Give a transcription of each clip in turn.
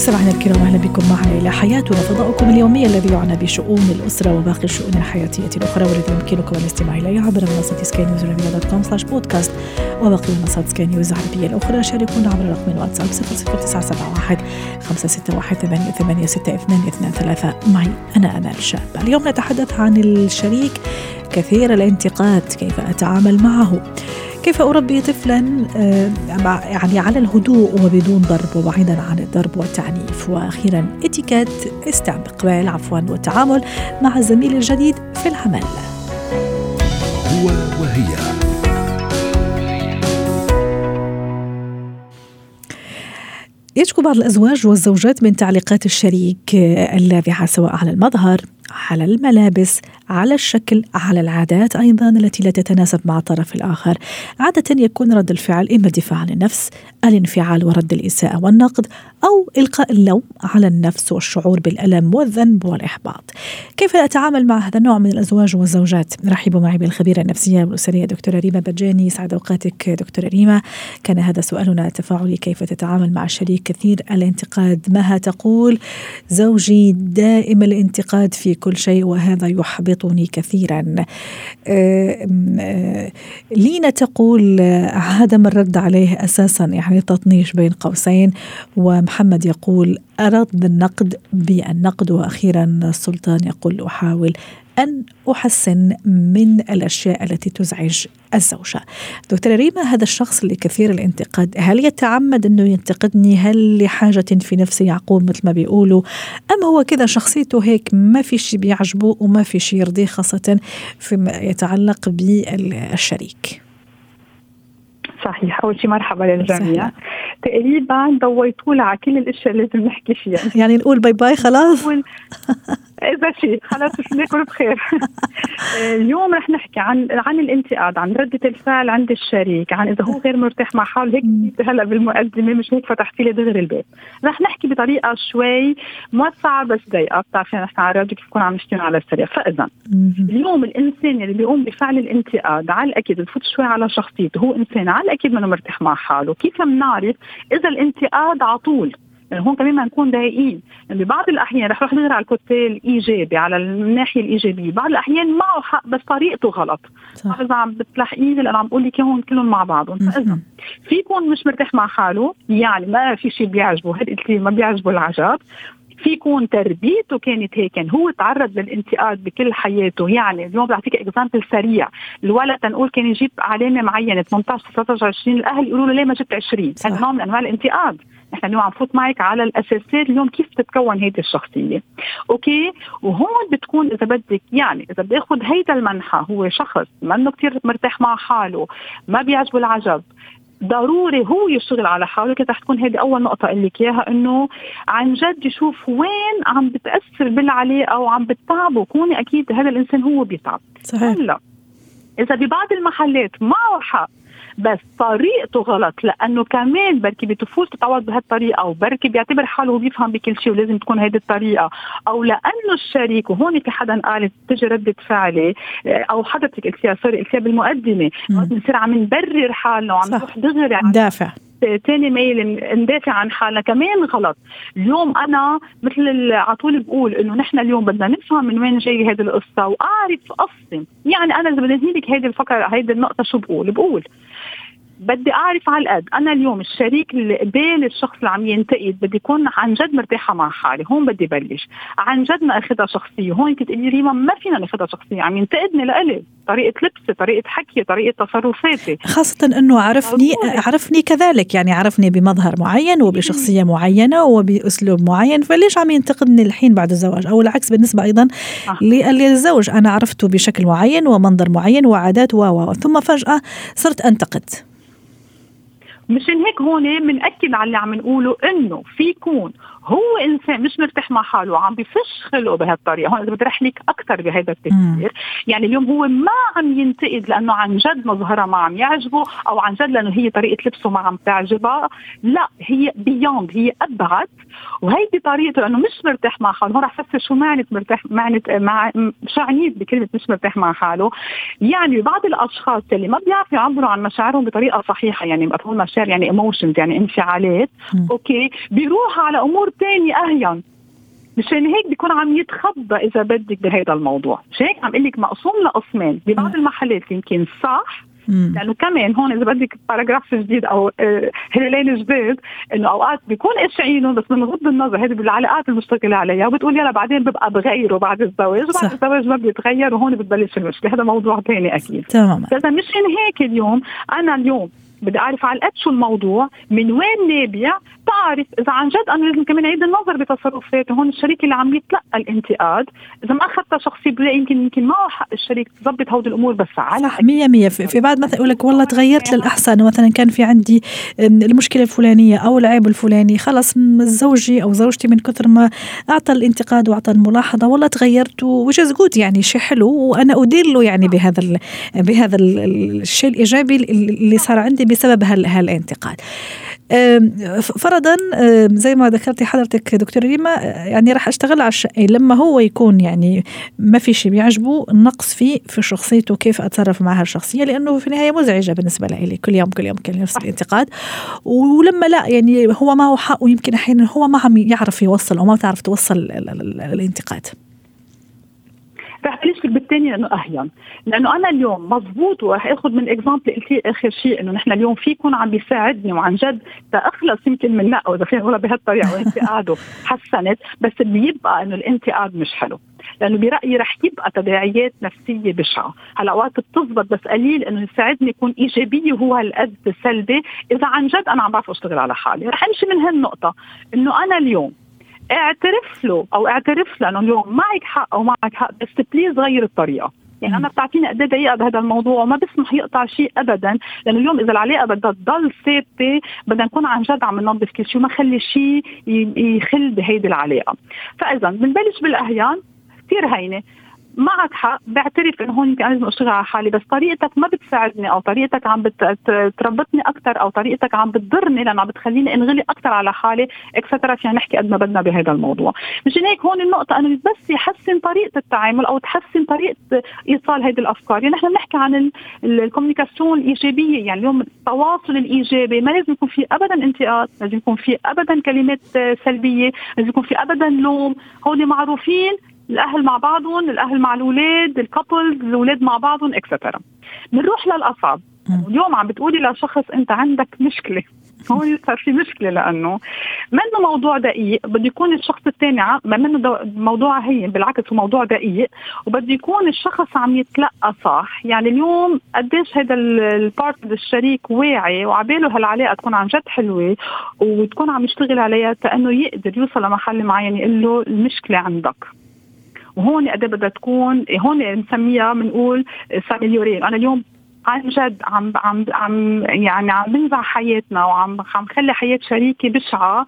مستمعينا الكرام أهلا بكم معنا إلى حياتنا فضاؤكم اليومي الذي يعنى بشؤون الاسره وباقي الشؤون الحياتيه الاخرى والذي يمكنكم الاستماع اليه عبر منصه Sky News dot com slash podcast وباقي منصات سكاي نيوز العربيه الاخرى شاركونا عبر رقم الواتساب 00971 561 886223 معي أنا امال شاب اليوم نتحدث عن الشريك كثير الانتقاد كيف اتعامل معه كيف أربي طفلا آه، يعني على الهدوء وبدون ضرب وبعيدا عن الضرب والتعنيف؟ وأخيرا إتيكيت استقبال عفوا والتعامل مع الزميل الجديد في العمل. هو وهي. يشكو بعض الأزواج والزوجات من تعليقات الشريك اللاذعة سواء على المظهر على الملابس على الشكل على العادات أيضا التي لا تتناسب مع الطرف الآخر. عادة يكون رد الفعل إما الدفاع عن النفس الانفعال ورد الإساءة والنقد أو إلقاء اللوم على النفس والشعور بالألم والذنب والإحباط. كيف أتعامل مع هذا النوع من الأزواج والزوجات؟ رحبوا معي بالخبيرة النفسية والأسرية دكتورة ريما بجاني سعد أوقاتك دكتورة ريما. كان هذا سؤالنا التفاعلي كيف تتعامل مع شريك كثير الانتقاد؟ مها تقول زوجي دائم الانتقاد في كل شيء وهذا يحبطني كثيرا. لينا تقول عدم الرد عليه أساسا يعني تطنيش بين قوسين. ومحمد يقول أرد النقد بالنقد وأخيرا السلطان يقول أحاول أن أحسن من الأشياء التي تزعج الزوجة. دكتورة ريما هذا الشخص اللي كثير الانتقاد. هل يتعمد أنه ينتقدني؟ هل لحاجة في نفس يعقوب مثل ما بيقولوا؟ أم هو كذا شخصيته هيك ما في شيء بيعجبه وما في شيء يرضيه خاصة فيما يتعلق بالشريك؟ صحيح. أول شيء مرحبا للجميع. تقريبا ضويتوا على كل الأشياء اللي لازم نحكي فيها. يعني نقول bye bye خلاص. اذا شيء خلاص ناكل بخير. اليوم رح نحكي عن عن الانتقاد عن رده الفعل عند الشريك عن إذا هو غير مرتاح مع حاله. هيك هلا بالمقدمة مش هيك فتحتي لي دغري الباب. رح نحكي بطريقة شوي موسعه بس ضيقه بتعرفي نحن على الراديو كيف نكون عم نحكي على السريع. فإذا اليوم الإنسان اللي بيقوم بفعل الانتقاد على الأكيد بفوت شوي على شخصيته. هو إنسان على الأكيد منه مرتاح مع حاله. كيف بنعرف إذا الانتقاد على طول هون كمان ما نكون دقيقين يعني ببعض الأحيان رح نروح نغير على ال côté الإيجابي على الناحية الإيجابية. بعض الأحيان معه حق بس طريقته غلط. صح. اذا عم بتلحقيني لأن عم بقول لك هون كلهم مع بعضهم فاذا في يكون مش مرتاح مع حاله. يعني ما في شيء بيعجبه. هلا قلت لي ما بيعجبه العجب. في يكون تربيته كانت هيك. يعني هو تعرض للانتقاد بكل حياته. يعني اليوم بعطيك example سريع. الولد تنقول كان يجيب علامة معينة 18 19 20 الأهل يقولوا له ليه ما جبت 20 هذا نوع من أنواع الانتقاد. نحن اليوم عم فوت معك على الاساسات اليوم كيف تتكون هيدي الشخصية. okay؟ وهون بتكون إذا بدك يعني إذا باخذ هيدا المنحى هو شخص منه كثير مرتاح مع حاله ما بيعجبه العجب ضروري هو يشتغل على حاله. كده تكون هذه أول نقطة أقول لك إياها إنه عن جد يشوف وين عم بتأثر بالعلاقة وعم بتعبه كوني أكيد هذا الإنسان هو بيتعب. صحيح. هلا إذا ببعض المحلات معه حق بس طريقته غلط لأنه كمان بركي بطفولته تعود بهالطريقه وبركي بيعتبر حاله بيفهم بكل شيء ولازم تكون هيدي الطريقة. أو لأنه الشريك وهون في حدا قال تجي ردة فعلي أو حضرتك قلتيها سوري قلتيها بالمقدمة بنصير عم نبرر حالنا وعم نروح دغري ندافع تاني ميل ندافع عن حالنا. كمان غلط. اليوم أنا مثل على طول بقول إنه نحن اليوم بدنا نفهم من وين جاي هذه القصة وأعرف أصلا يعني أنا إذا بدي لك هذه الفكرة هذه النقطة شو بقول؟ بقول بدي أعرف على القد أنا اليوم الشريك اللي قبال الشخص اللي عم ينتقد بدي يكون عن جد مرتاحة مع حالي. هون بدي بلش. عن جد ما أخذها شخصية. هون كنت تقولي ريما ما فينا ناخذها شخصية. عم ينتقدني لإلي. طريقة لبسي طريقة حكي طريقة تصرفاتي. خاصة إنه عرفني عرفني كذلك. يعني عرفني بمظهر معين وبشخصية معينة وبأسلوب معين. فليش عم ينتقدني الحين بعد الزواج؟ أو العكس بالنسبة أيضا آه. للزوج. أنا عرفته بشكل معين ومنظر معين وعادات و ثم فجأة صرت أنتقد. مشان هيك هون بنأكد على اللي عم نقوله إنه في يكون هو إنسان مش مرتاح مع حاله وعم بفش خلقه بهالطريقة. هون اذا بدي لك أكثر بهذا التفكير يعني اليوم هو ما عم ينتقد لأنه عن جد مظهرها ما عم يعجبه أو عن جد لأنه هي طريقة لبسه ما عم تعجبها. لا هي بيوند هي أبعد. وهيدي طريقته لأنه مش مرتاح مع حاله. هون رح فسر شو معنى مرتاح معنى مع شو عنيت بكلمة مش مرتاح مع حاله. يعني بعض الأشخاص اللي ما بيعرفوا يعبروا عن مشاعرهم بطريقة صحيحة يعني مفهوم مشاعر يعني emotions يعني انفعالات. okay؟ بيروح على أمور ثانية أهين. مشان هيك بيكون عم يتخبى إذا بدك بهذا الموضوع. مشان هيك عم أقول لك مقسوم لقسمين. ببعض المحلات يمكن صح لأنه كمان هون إذا بدك paragraph جديد أو آه، هلالين جديد إنه أوقات بيكونوا قاشعينه بس من غض النظر هذه بالعلاقات المشتغله عليها وبتقول يلا بعدين ببقى بغيره بعد الزواج وبعد الزواج ما بيتغير وهون بتبلش المشكلة. هذا موضوع ثاني أكيد. تماما. إذا مشان هيك اليوم أنا اليوم بدي أعرف على قد شو الموضوع من وين نابع بعرف إذا عن جد أنا لازم كمان أعيد النظر بتصرفاتي هون الشريك اللي عم يتلقى الانتقاد إذا ما اخذتها شخصي بلاقي يمكن يمكن معه حق الشريك تظبط هودي الأمور بس على صح 100 100 في بعد مثلا يقول لك والله تغيرت للأحسن مثلا كان في عندي المشكلة الفلانية أو العيب الفلاني خلص زوجي أو زوجتي من كثر ما أعطى الانتقاد وأعطى الملاحظة والله تغيرت وش جود يعني شيء حلو وأنا أدير له يعني بهذا بهذا الشيء الإيجابي اللي صار عندي بسبب هالانتقاد. فرضا زي ما ذكرتي حضرتك دكتور ريما يعني راح أشتغل على الشيء لما هو يكون يعني ما في شيء بيعجبه النقص فيه في شخصيته كيف أتصرف مع هالشخصيه لأنه في النهاية مزعجة بالنسبة لي كل يوم كل يوم كل نفس الانتقاد ولما لا يعني هو ما هو حق ويمكن أحيانا هو ما عم يعرف يوصل أو ما بتعرف توصل الانتقاد. رح بلش بالثاني لأنه أهين. لأنه أنا اليوم مضبوط ورح آخذ من اكزامبل قلتي آخر شيء إنه نحن اليوم في يكون عم بيساعدني وعن جد تاخلص يمكن من نقه إذا فينا نقولها بهالطريقة وانتقاده حسنت بس اللي يبقى إنه الانتقاد مش حلو. لأنه برأيي رح يبقى تداعيات نفسية بشعة، هلأ اوقات بتزبط بس قليل إنه يساعدني يكون إيجابية وهو هالقد سلبي إذا عن جد أنا عم بعرف أشتغل على حالي، رح أمشي من هالنقطة. إنه أنا اليوم اعترف له أو اعترف له انه اليوم معك حق أو معك حق بس بليز غير الطريقة. يعني أنا بتعطيني قد إيه دقيقة بهذا الموضوع وما بسمح يقطع شيء ابدا لأنه اليوم إذا العلاقة بدها تضل ثابتة بدنا نكون عن جد عم ننظف كل شيء وما خلي شيء يخل بهيدي العلاقة. فاذا بنبلش بالأهيان كثير هينة. معك حق بعترف إنه هون يمكن لازم أشتغل على حالي بس طريقتك ما بتساعدني أو طريقتك عم بتربطني أكثر أو طريقتك عم بتضرني لأنه عم بتخليني أنغلي أكثر على حالي et cetera فينا نحكي قد ما بدنا بهذا الموضوع. مشان هيك هون النقطة إنه بس يحسن طريقة التعامل أو تحسن طريقة إيصال هذه الأفكار. يعني نحن بنحكي عن ال communication الإيجابية يعني اليوم التواصل الإيجابي ما لازم يكون في ابدا انتقاد لازم يكون في ابدا كلمات سلبية لازم يكون في ابدا لوم. هول معروفين الأهل مع بعضهم الأهل مع الأولاد ال couples الأولاد مع بعضهم et cetera بنروح للأصعب. اليوم عم بتقولي لشخص أنت عندك مشكلة. هون صار في مشكلة لأنه منه موضوع دقيق بده يكون الشخص الثاني ما منه موضوع هين بالعكس هو موضوع دقيق وبده يكون الشخص عم يتلقى صح. يعني اليوم قديش هذا ال partner الشريك واعي وعباله هالعلاقة تكون عن جد حلوة وتكون عم يشتغل عليها لأنه يقدر يوصل لمحل معين يقول له المشكلة عندك. وهون قد بدها تكون هون بنسميها بنقول s'améliorer أنا اليوم عن جد عم عم عم يعني عم بنزع حياتنا وعم عم خلي حياة شريكي بشعة.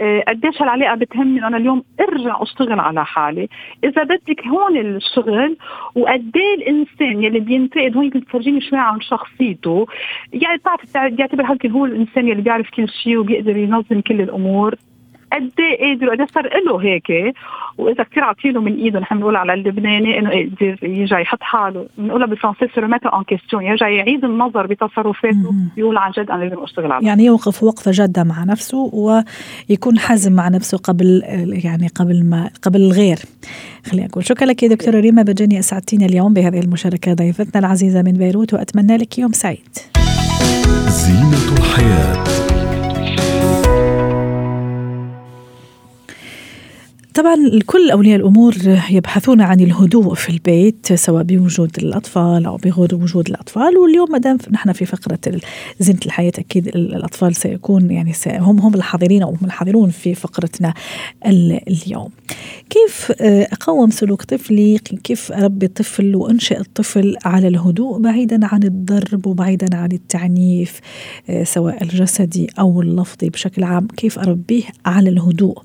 آه، قديش هالعلاقة بتهمني أنا اليوم ارجع أشتغل على حالي. إذا بدك هون الشغل وقد إيه الإنسان يلي بينتقد هون تفرجيني شوي عن شخصيته. يعني بتعرف يعتبر هو الإنسان يلي بيعرف كل شيء وبيقدر ينظم كل الأمور. قد إيه قادر قد صار له هيك؟ وإذا كثير عاطينه من ايده نحن بنقول على اللبناني إنه يقدر يرجع يحط حاله. بنقولها بالفرنسي soi en question يرجع يعيد النظر بتصرفاته يقول عن جد أنا لازم اشتغل على يعني يوقف وقفة جادة مع نفسه ويكون حازم مع نفسه قبل يعني قبل ما قبل الغير. خلينا نقول شكرا لك يا دكتورة ريما بجاني أسعدتينا اليوم بهذه المشاركة ضيفتنا العزيزة من بيروت وأتمنى لك يوم سعيد. زينة الحياة. طبعا كل أولياء الأمور يبحثون عن الهدوء في البيت سواء بوجود الأطفال أو بغير وجود الأطفال واليوم ما دام نحن في فقرة زينة الحياة أكيد الأطفال سيكون يعني هم هم الحاضرين أو هم الحاضرون في فقرتنا اليوم. كيف اقوم سلوك طفلي؟ كيف أربي الطفل وأنشئ الطفل على الهدوء بعيدا عن الضرب وبعيدا عن التعنيف سواء الجسدي أو اللفظي بشكل عام، كيف أربيه على الهدوء؟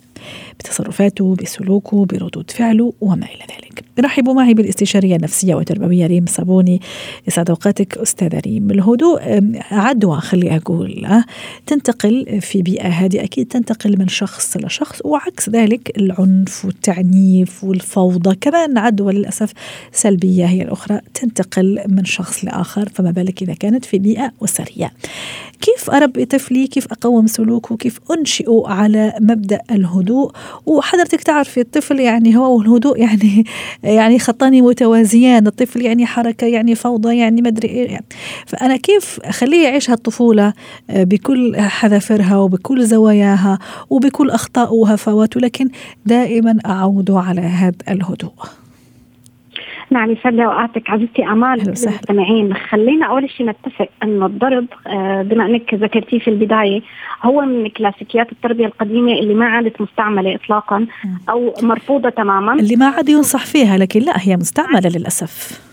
بتصرفاته بسلوكه بردود فعله وما إلى ذلك. رحبوا معي بالاستشارية النفسية والتربوية ريم صابوني. يسعد أوقاتك أستاذة ريم. الهدوء عدوى خلي أقول أه؟ تنتقل في بيئة هذه أكيد تنتقل من شخص لشخص وعكس ذلك العنف والتعنيف والفوضى. كمان عدوى للأسف سلبية هي الأخرى. تنتقل من شخص لآخر فما بالك إذا كانت في بيئة أسرية كيف أربي طفلي؟ كيف أقوم سلوكه؟ كيف أنشئه على مبدأ الهدوء؟ وحضرتك تعرفي الطفل يعني هو والهدوء يعني يعني خطان متوازيان الطفل يعني حركة يعني فوضى يعني مدري إيه يعني. فأنا كيف أخليه يعيش هالطفولة؟ بكل حذافيرها وبكل زواياها وبكل أخطاء وهفواته لكن دائما أعوده على هذا الهدوء. نعم يسعد لي اوقاتك عزيزتي أمال المستمعين. خلينا أول شيء نتفق إنه الضرب بما إنك ذكرتيه في البداية هو من كلاسيكيات التربية القديمة اللي ما عادت مستعملة اطلاقا أو مرفوضة تماما. اللي ما عاد ينصح فيها لكن لا هي مستعملة للأسف.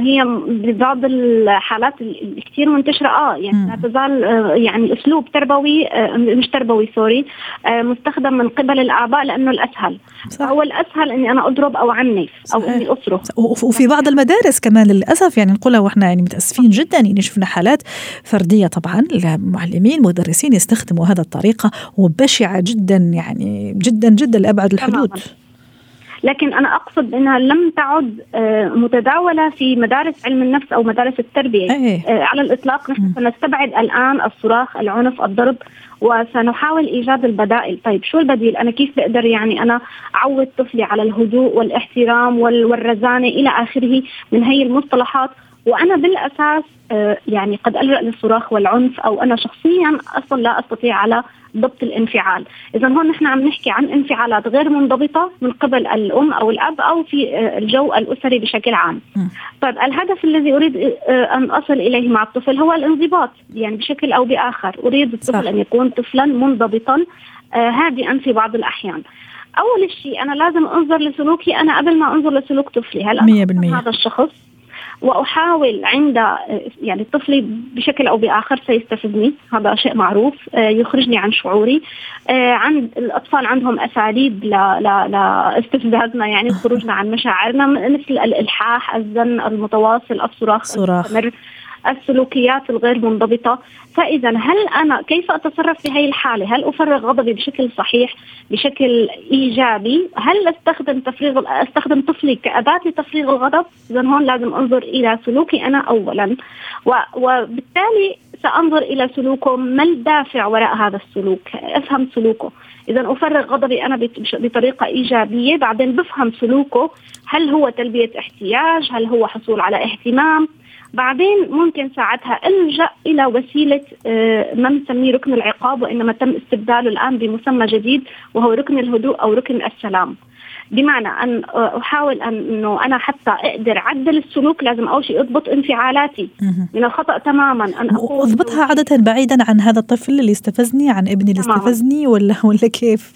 هي ببعض الحالات الكثير منتشرة آه يعني لا تزال يعني اسلوب تربوي مش تربوي سوري مستخدم من قبل الاباء لأنه الأسهل صح. هو الأسهل إني أنا أضرب أو عنف أو صحيح. إني أصرخ وفي بعض المدارس كمان للأسف يعني نقولها وإحنا يعني متأسفين جدا يعني شفنا حالات فردية طبعا المعلمين مدرسين يستخدموا هذا الطريقة وبشعة جدا يعني جدا جدا لأبعد الحدود تماما. لكن أنا أقصد إنها لم تعد متداولة في مدارس علم النفس أو مدارس التربية. أيه. على الإطلاق نحن سنستبعد الآن الصراخ العنف الضرب وسنحاول إيجاد البدائل. طيب شو البديل؟ أنا كيف بقدر يعني أنا أعود طفلي على الهدوء والإحترام والرزانة إلى آخره من هي المصطلحات؟ وأنا بالأساس يعني قد ألجأ للصراخ والعنف أو أنا شخصيا أصلا لا أستطيع على ضبط الانفعال، اذا هون نحن عم نحكي عن انفعالات غير منضبطة من قبل الأم أو الأب أو في الجو الأسري بشكل عام. طيب الهدف الذي أريد أن أصل إليه مع الطفل هو الانضباط يعني بشكل أو بآخر، أريد الطفل صح. أن يكون طفلا منضبطا هادئا في بعض الأحيان. أول شيء أنا لازم أنظر لسلوكي أنا قبل ما أنظر لسلوك طفلي، هل أنا هذا الشخص وأحاول عند يعني طفلي بشكل أو بآخر سيستفزني. هذا شيء معروف يخرجني عن شعوري. عند الأطفال عندهم أساليب لاستفزازنا يعني خروجنا عن مشاعرنا مثل الإلحاح الزن المتواصل الصراخ صراخ السلوكيات الغير منضبطة. فإذا هل أنا كيف أتصرف في هذه الحالة؟ هل أفرغ غضبي بشكل صحيح بشكل إيجابي؟ هل أستخدم تفريغ أستخدم طفلي كأداة لتفريغ الغضب؟ إذا هون لازم أنظر إلى سلوكي أنا أولا. وبالتالي سأنظر إلى سلوكه. ما الدافع وراء هذا السلوك؟ أفهم سلوكه. إذا أفرغ غضبي أنا بطريقة إيجابية. بعدين بفهم سلوكه. هل هو تلبية احتياج؟ هل هو حصول على اهتمام؟ بعدين ممكن ساعتها إلجأ إلى وسيلة ما بنسميه ركن العقاب وإنما تم استبداله الآن بمسمى جديد وهو ركن الهدوء أو ركن السلام. بمعنى أن أحاول أن إنه أنا حتى أقدر أعدل السلوك لازم أول شيء أضبط انفعالاتي. من الخطأ تماما أن أقول أضبطها عادة بعيدا عن هذا الطفل اللي استفزني عن ابني اللي استفزني ولا ولا كيف؟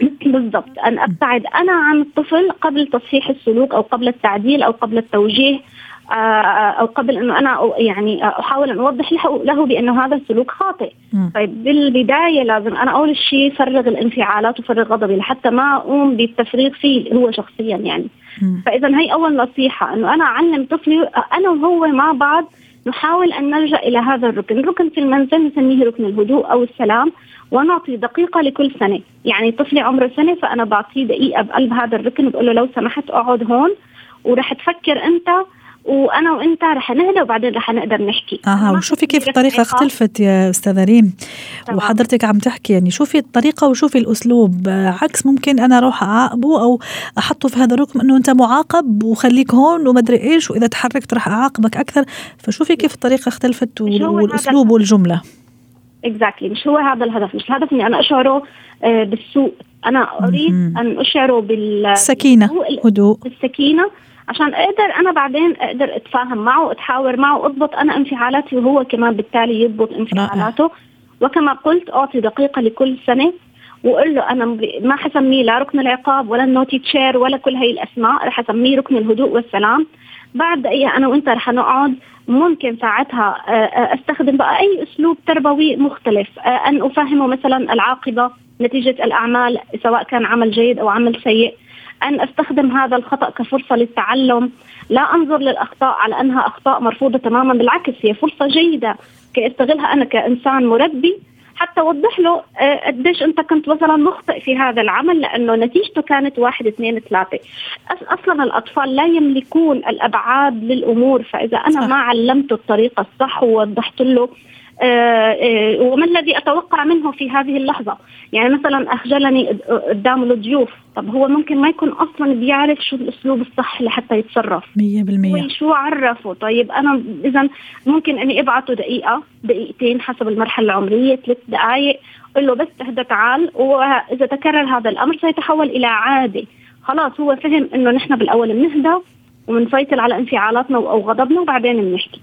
بالضبط. أن أبتعد أنا عن الطفل قبل تصحيح السلوك أو قبل التعديل أو قبل التوجيه. أو قبل إنه أنا يعني أحاول ان أوضح له, بأنه هذا السلوك خاطئ. طيب بالبداية لازم أنا أول شيء فرغ الانفعالات وفرغ غضبي لحتى ما أقوم بالتفريغ فيه هو شخصيا يعني. فاذا هي أول نصيحة إنه أنا أعلم طفلي أنا وهو مع بعض نحاول أن نلجأ إلى هذا الركن، الركن في المنزل نسميه ركن الهدوء أو السلام ونعطي دقيقة لكل سنة، يعني طفلي عمره سنة فأنا بعطيه دقيقة بقلب هذا الركن بقول له لو سمحت أقعد هون ورح تفكر أنت وأنا وأنت رح نهدى وبعدين رح نقدر نحكي. أها وشوفي كيف الطريقة اختلفت يا أستاذة ريم وحضرتك عم تحكي يعني شوفي الطريقة وشوفي الأسلوب. عكس ممكن أنا أروح أعاقبه أو أحطه في هذا الركن إنه أنت معاقب وخليك هون وما أدري إيش وإذا تحركت رح أعاقبك أكثر. فشوفي كيف الطريقة اختلفت والأسلوب والجملة. اكزاكتلي exactly. مش هو هذا الهدف. مش الهدف إني أنا أشعره آه، بالسوء. أنا أريد أن أشعره بالسكينه هدوء. بالسكينة. عشان أقدر أنا بعدين أقدر أتفاهم معه اتحاور معه اضبط أنا انفعالاتي وهو كمان بالتالي يضبط انفعالاته. وكما قلت أعطي دقيقة لكل سنة وأقول له أنا ما حسميه لا ركن العقاب ولا النوتي تشير ولا كل هي الأسماء رح أسميه ركن الهدوء والسلام. بعد دقيقه أنا وأنت رح نقعد ممكن ساعتها آه، آه، أستخدم بقى أي أسلوب تربوي مختلف آه، أن أفهمه مثلا العاقبة نتيجة الأعمال سواء كان عمل جيد أو عمل سيء. أن أستخدم هذا الخطأ كفرصة للتعلم. لا أنظر للأخطاء على أنها أخطاء مرفوضة تماما بالعكس هي فرصة جيدة كي استغلها أنا كإنسان مربي. حتى اوضح له آه، قديش أنت كنت مثلا مخطئ في هذا العمل لأنه نتيجته كانت واحد اثنين ثلاثة. أصلا الأطفال لا يملكون الأبعاد للأمور فإذا أنا ما علمته الطريقة الصح ووضحت له وما الذي أتوقع منه في هذه اللحظة؟ يعني مثلا أخجلني قدام الضيوف طب هو ممكن ما يكون أصلا بيعرف شو الأسلوب الصح لحتى يتصرف؟ 100% شو عرفه؟ طيب أنا اذا ممكن إني أبعته دقيقة دقيقتين حسب المرحلة العمرية ثلاث دقائق قل له بس اهدى تعال وإذا تكرر هذا الأمر سيتحول إلى عادة. خلاص هو فهم إنه نحن بالأول بنهدى ونسيطر على انفعالاتنا أو غضبنا وبعدين بنحكي.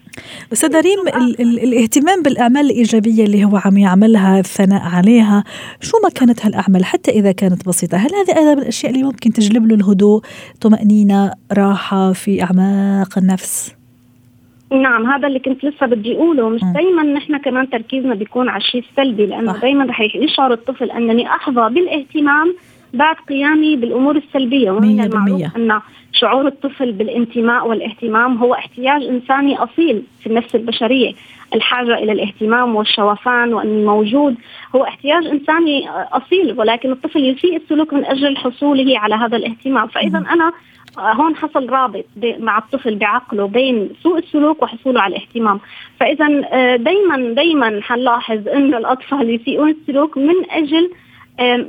أستاذ ريم ال- ال- الاهتمام بالأعمال الإيجابية اللي هو عم يعملها الثناء عليها شو ما كانت هالأعمال؟ حتى إذا كانت بسيطة هل هذه أيضا من الأشياء اللي ممكن تجلب له الهدوء طمأنينة راحة في أعماق النفس؟ نعم هذا اللي كنت لسه بدي أقوله. مش دائما نحن كمان تركيزنا بيكون على الشيء السلبي لأنه دائما رح يشعر الطفل أنني أحظى بالاهتمام بعد قيامي بالأمور السلبية ومن المعروف ان شعور الطفل بالانتماء والاهتمام هو احتياج إنساني أصيل في النفس البشرية. الحاجة إلى الاهتمام والشوفان وأن موجود هو احتياج إنساني أصيل ولكن الطفل يسيء السلوك من أجل حصوله على هذا الاهتمام. فإذا أنا هون حصل رابط مع الطفل بعقله بين سوء السلوك وحصوله على الاهتمام. فإذا دائما دائما حنلاحظ إنه الأطفال يسيئون السلوك من أجل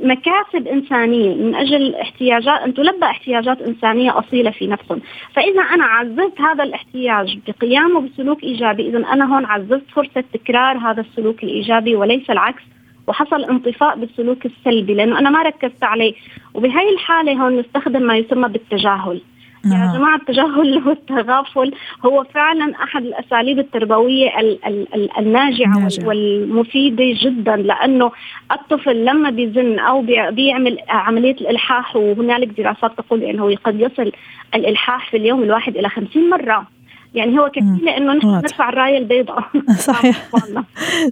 مكاسب إنسانية من أجل احتياجات أن تلبى احتياجات إنسانية أصيلة في نفسهم. فإذا أنا عززت هذا الاحتياج بقيامه بسلوك إيجابي إذا أنا هون عززت فرصة تكرار هذا السلوك الإيجابي وليس العكس وحصل انطفاء بالسلوك السلبي لأنه أنا ما ركزت عليه. وبهي الحالة هون نستخدم ما يسمى بالتجاهل. يا يعني جماعة التجاهل والتغافل هو فعلا أحد الأساليب التربوية ال ال الناجعة ناجع. والمفيدة جدا لأنه الطفل لما بيزن أو بيعمل عملية الإلحاح وهنالك دراسات تقول أنه قد يصل الإلحاح في اليوم الواحد إلى خمسين مرة. يعني هو كفيلة إنه نحن نرفع الراية البيضاء. صحيح.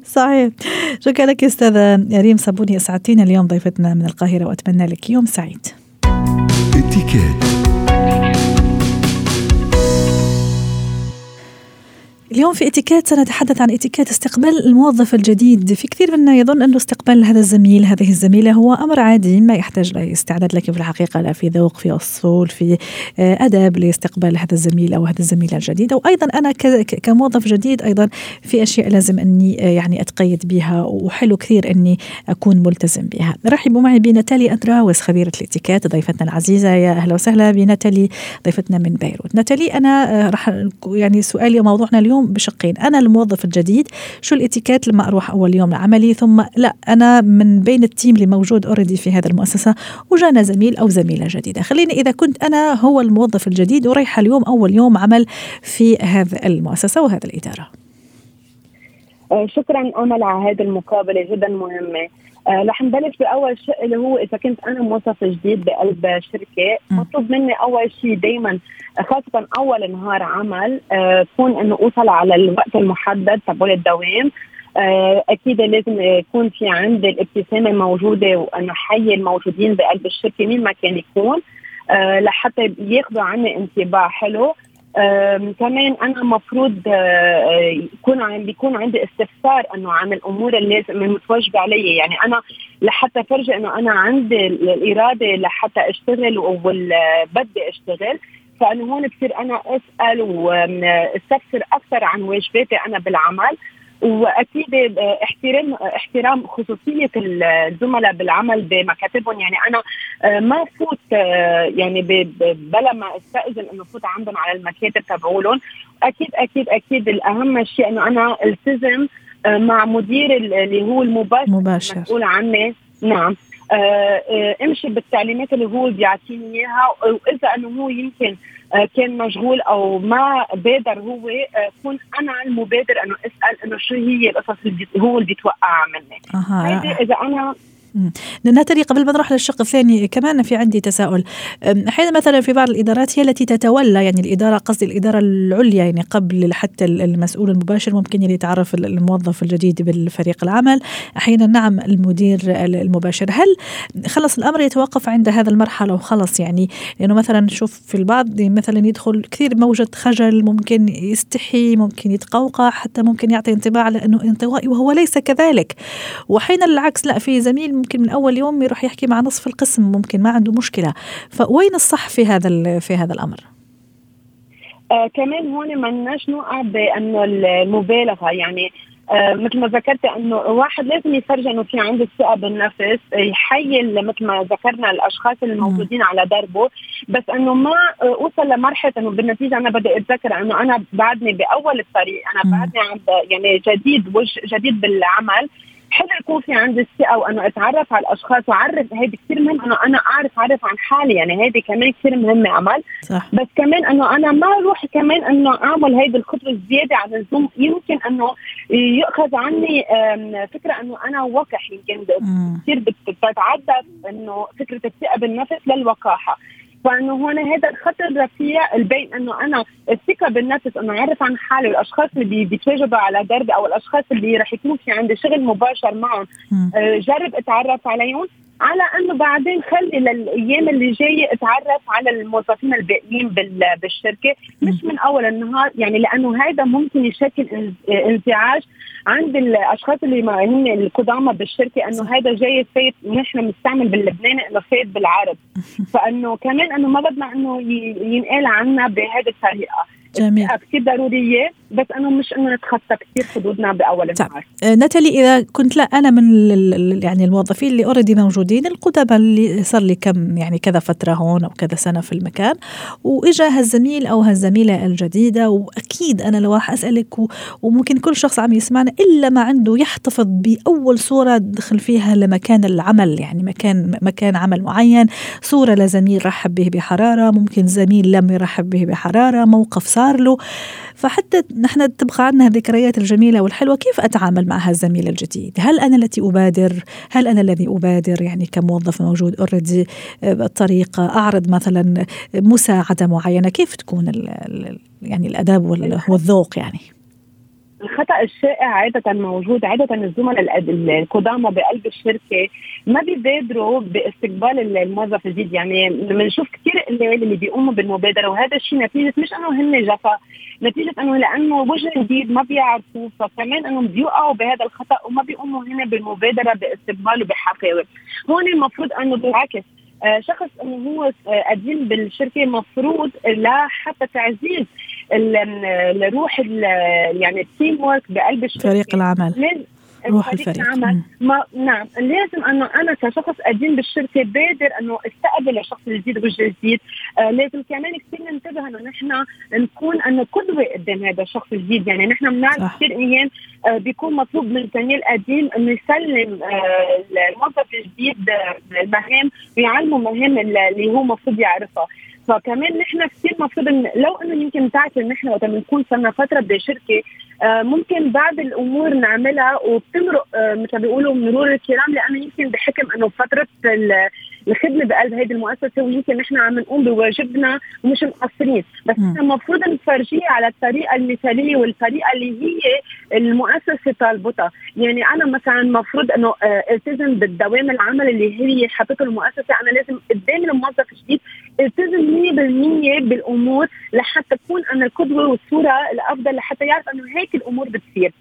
صحيح. شكرا لك أستاذة ريم صابوني اسعدتينا اليوم ضيفتنا من القاهرة وأتمنى لك يوم سعيد. اتكات اليوم في اتيكيت سنتحدث عن اتيكيت استقبال الموظف الجديد. في كثير منا يظن أنه استقبال هذا الزميل هذه الزميلة هو أمر عادي ما يحتاج لأي استعداد لكن في الحقيقة لا في ذوق في أصول في آه، أدب لاستقبال هذا الزميل أو هذا الزميلة الجديد وأيضا أنا كموظف جديد أيضا في أشياء لازم أني آه، يعني أتقيد بها وحلو كثير أني أكون ملتزم بها. رحبوا معي بناتالي أدراوس خبيرة الاتيكيت ضيفتنا العزيزة. يا أهلا وسهلا بناتالي ضيفتنا من بيروت. ناتالي أنا آه، راح يعني سؤالي وموضوعنا اليوم اليوم بشقين. أنا الموظف الجديد شو الإتيكيت لما أروح أول يوم لعملي ثم لا أنا من بين ال team اللي موجود already في هذه المؤسسة وجانا زميل أو زميلة جديدة. خليني إذا كنت أنا هو الموظف الجديد ورايحة اليوم أول يوم عمل في هذه المؤسسة وهذا الإدارة. آه، شكرا أمل على هذه المقابلة جدا مهمة. رح نبلش بأول شيء اللي هو إذا كنت أنا موظف جديد بقلب شركة مطلوب مني أول شيء دائما خاصة أول نهار عمل آه كون إنه أوصل على الوقت المحدد تبع الدوام. آه أكيد لازم يكون في عندي الابتسامة موجوده وإنه حي الموجودين بقلب الشركة مين ما كان يكون. آه لحتى ياخذوا عني انطباع حلو. كمان أنا المفروض آه، آه، يكون عم بيكون عندي استفسار إنه عن الأمور اللي لازم المتوجبه علي. يعني أنا لحتى فرجي إنه أنا عندي الإرادة لحتى أشتغل وبدي أشتغل. فانه هون بصير أنا أسأل واستفسر أكثر عن واجباتي أنا بالعمل. وأكيد احترام احترام خصوصية الزملاء بالعمل بمكاتبهم. يعني أنا آه، ما فوت آه، يعني بلا ما أستأذن إنه فوت عندهم على المكاتب تبعولهم أكيد أكيد أكيد الأهم شيء إنه أنا ألتزم مع مدير اللي هو المباشر مباشر. مسؤول عني. نعم. آه آه امشي بالتعليمات اللي هو بيعطيني إياها. وإذا انه هو يمكن آه كان مشغول أو ما بادر هو آه كون أنا المبادر إنه أسأل إنه شو هي القصص اللي هو اللي بيتوقعها مني. هيدي إذا أنا ناتالي قبل ما نروح للشق الثاني كمان في عندي تساؤل. أحيانا مثلا في بعض الإدارات هي التي تتولى يعني الإدارة قصدي الإدارة العليا يعني قبل حتى المسؤول المباشر ممكن اللي يتعرف الموظف الجديد بالفريق العمل. أحيانا نعم المدير المباشر. هل خلص الأمر يتوقف عند هذا المرحلة وخلص؟ يعني لأنه مثلا نشوف في البعض مثلا يدخل كثير موجة خجل ممكن يستحي ممكن يتقوقع حتى ممكن يعطي انطباع على انه انطوائي وهو ليس كذلك. واحيانا العكس لا في زميل ممكن من أول يوم يروح يحكي مع نصف القسم ممكن ما عنده مشكلة. فوين الصح في هذا في هذا الأمر؟ آه كمان هون ما لناش نوقع بأنه المبالغة. يعني آه مثل ما ذكرت أنه واحد لازم يفرج أنه في عنده الثقه بالنفس يحيل مثل ما ذكرنا الأشخاص الموجودين على دربه. بس أنه ما اوصل لمرحلة أنه بالنتيجة أنا بدي أتذكر أنه أنا بعدني بأول الطريق أنا بعدني عند يعني جديد وجه جديد بالعمل. حلو يكون في عندي الثقة وأنه أتعرف على الأشخاص وأعرف هيدي كثير مهم أنه أنا أعرف أعرف عن حالي يعني هيدي كمان كثير مهمه عمل. صح. بس كمان أنه أنا ما أروح كمان أنه أعمل هيدي الخطوة الزيادة عن اللزوم يمكن أنه يؤخذ عني فكرة أنه أنا وقح يمكن كثير بتتعدى أنه فكرة الثقة بالنفس للوقاحة. فانه هون هذا الخط الرفيع البين إنه أنا الثقة بالنفس إنه اعرف عن حالي والأشخاص اللي بيتواجدوا على دربي أو الأشخاص اللي رح يكون في عندي شغل مباشر معهم آه جرب أتعرف عليهم. على انه بعدين خلي للايام اللي جاية اتعرف على الموظفين الباقيين بالشركة. مش من أول النهار يعني لأنه هذا ممكن يشكل انزعاج عند الأشخاص اللي هم القدامى بالشركة إنه هذا جاي فايت نحن بنستعمل باللبناني إنه فايت بالعرب. فإنه كمان إنه ما بدنا إنه ينقال عنا بهذه الطريقة. جميل. كثير ضرورية. بس انه مش إنه نتخطى كثير حدودنا بأول النهار. ناتالي إذا كنت لا أنا من يعني الموظفين اللي اوريدي موجودين القدامى اللي صار لي كم يعني كذا فترة هون أو كذا سنة في المكان وإجا هالزميل أو هالزميلة الجديدة وأكيد أنا لو راح أسألك وممكن كل شخص عم يسمعنا إلا ما عنده يحتفظ بأول صورة دخل فيها لمكان العمل يعني مكان مكان عمل معين صورة لزميل رحب به بحرارة ممكن زميل لم يرحب به بحرارة موقف صار له. فحتى نحن تبقى عندنا الذكريات الجميلة والحلوة كيف أتعامل مع هالزميل الجديد؟ هل أنا التي أبادر؟ هل أنا الذي أبادر؟ يعني كموظف موجود اوريدي بالطريقة أعرض مثلا مساعدة معينة كيف تكون ال يعني الأداب والذوق يعني؟ الخطأ الشائع عادة موجود عادة الزملاء القدامى بقلب الشركة ما بيبادروا باستقبال الموظف الجديد. يعني بنشوف كثير قليل اللي بيقوموا بالمبادرة وهذا الشيء نتيجة مش إنه هن جفا نتيجة إنه لأنه وجه جديد ما بيعرفوا فكمان إنهم بيوقعوا بهذا الخطأ وما بيقوموا هنا بالمبادرة باستقباله بحفاوه هون المفروض إنه بالعكس آه شخص إنه هو قديم بالشركة مفروض لحتى تعزيز الروح يعني التيم ورك بقلب الشركة فريق العمل. روح الفريق. العمل. ما نعم. لازم أنه أنا كشخص قديم بالشركة بادر أنه أستقبل الشخص الجديد وجه جديد آه لازم كمان كثير ننتبه أنه نحن نكون أنه قدوة قدام هذا الشخص الجديد. يعني نحن بنعرف كثير أيام آه بيكون مطلوب من الزميل القديم أنه يسلم آه الموظف الجديد المهام ويعلمه مهام اللي هو المفروض يعرفها. فكمان نحن كثير المفروض ان لو إنه يمكن تعرف إن نحن وقت بنكون صرنا فترة بشركه آه ممكن بعض الأمور نعملها وبتمرق آه مثل بيقولوا مرور الكرام لأنه يمكن بحكم إنه فترة الخدمه بقلب هذه المؤسسة ويمكن نحن عم نقوم بواجبنا ومش مقصرين. بس المفروض نفرجيه على الطريقة المثالية والطريقة اللي هي المؤسسة طالبتها. يعني أنا مثلا المفروض إنه آه التزم بالدوام العمل اللي هي حطته المؤسسة. أنا لازم قدام الموظف الجديد التزم 100% بالأمور لحتى تكون أنا القدوة والصورة الأفضل لحتى يعرف إنه هيك الأمور بتصير.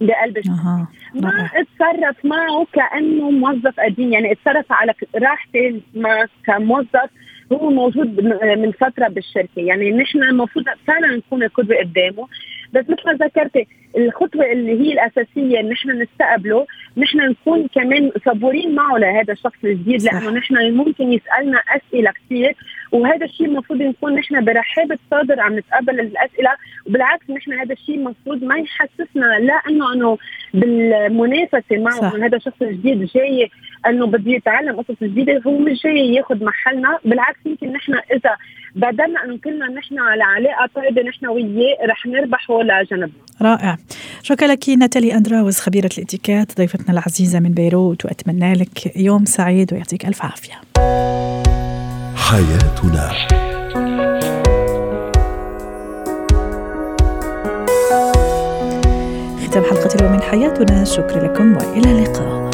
بقلب أه. ما اتصرف معه كأنه موظف قديم. يعني اتصرف على راحتي ما كموظف هو موجود من فترة بالشركة. يعني نحن المفروض فعلا نكون القدوة قدامه. بس مثل ما ذكرتي الخطوة اللي هي الأساسية إن نحن نستقبله نحن نكون كمان صبورين معه لهذا الشخص الجديد لأنه نحن ممكن يسألنا أسئلة كثير وهذا الشيء المفروض نكون نحن برحابة صدر عم نتقبل الأسئلة وبالعكس نحن هذا الشيء المفروض ما يحسسنا لا إنه إنه بالمنافسة معه إنه هذا الشخص الجديد جاي إنه بده يتعلم قصص جديدة هو مش جاي ياخذ محلنا بالعكس يمكن نحن إذا بدلنا إنه كلنا نحن على علاقه طيبة نحن وياه رح نربحه لجنبنا. رائع. شكرا لك ناتالي اندراوس خبيرة الاتيكيت ضيفتنا العزيزة من بيروت وأتمنى لك يوم سعيد ويعطيك ألف عافية. حياتنا. ختام حلقة اليوم من حياتنا. شكرا لكم وإلى اللقاء.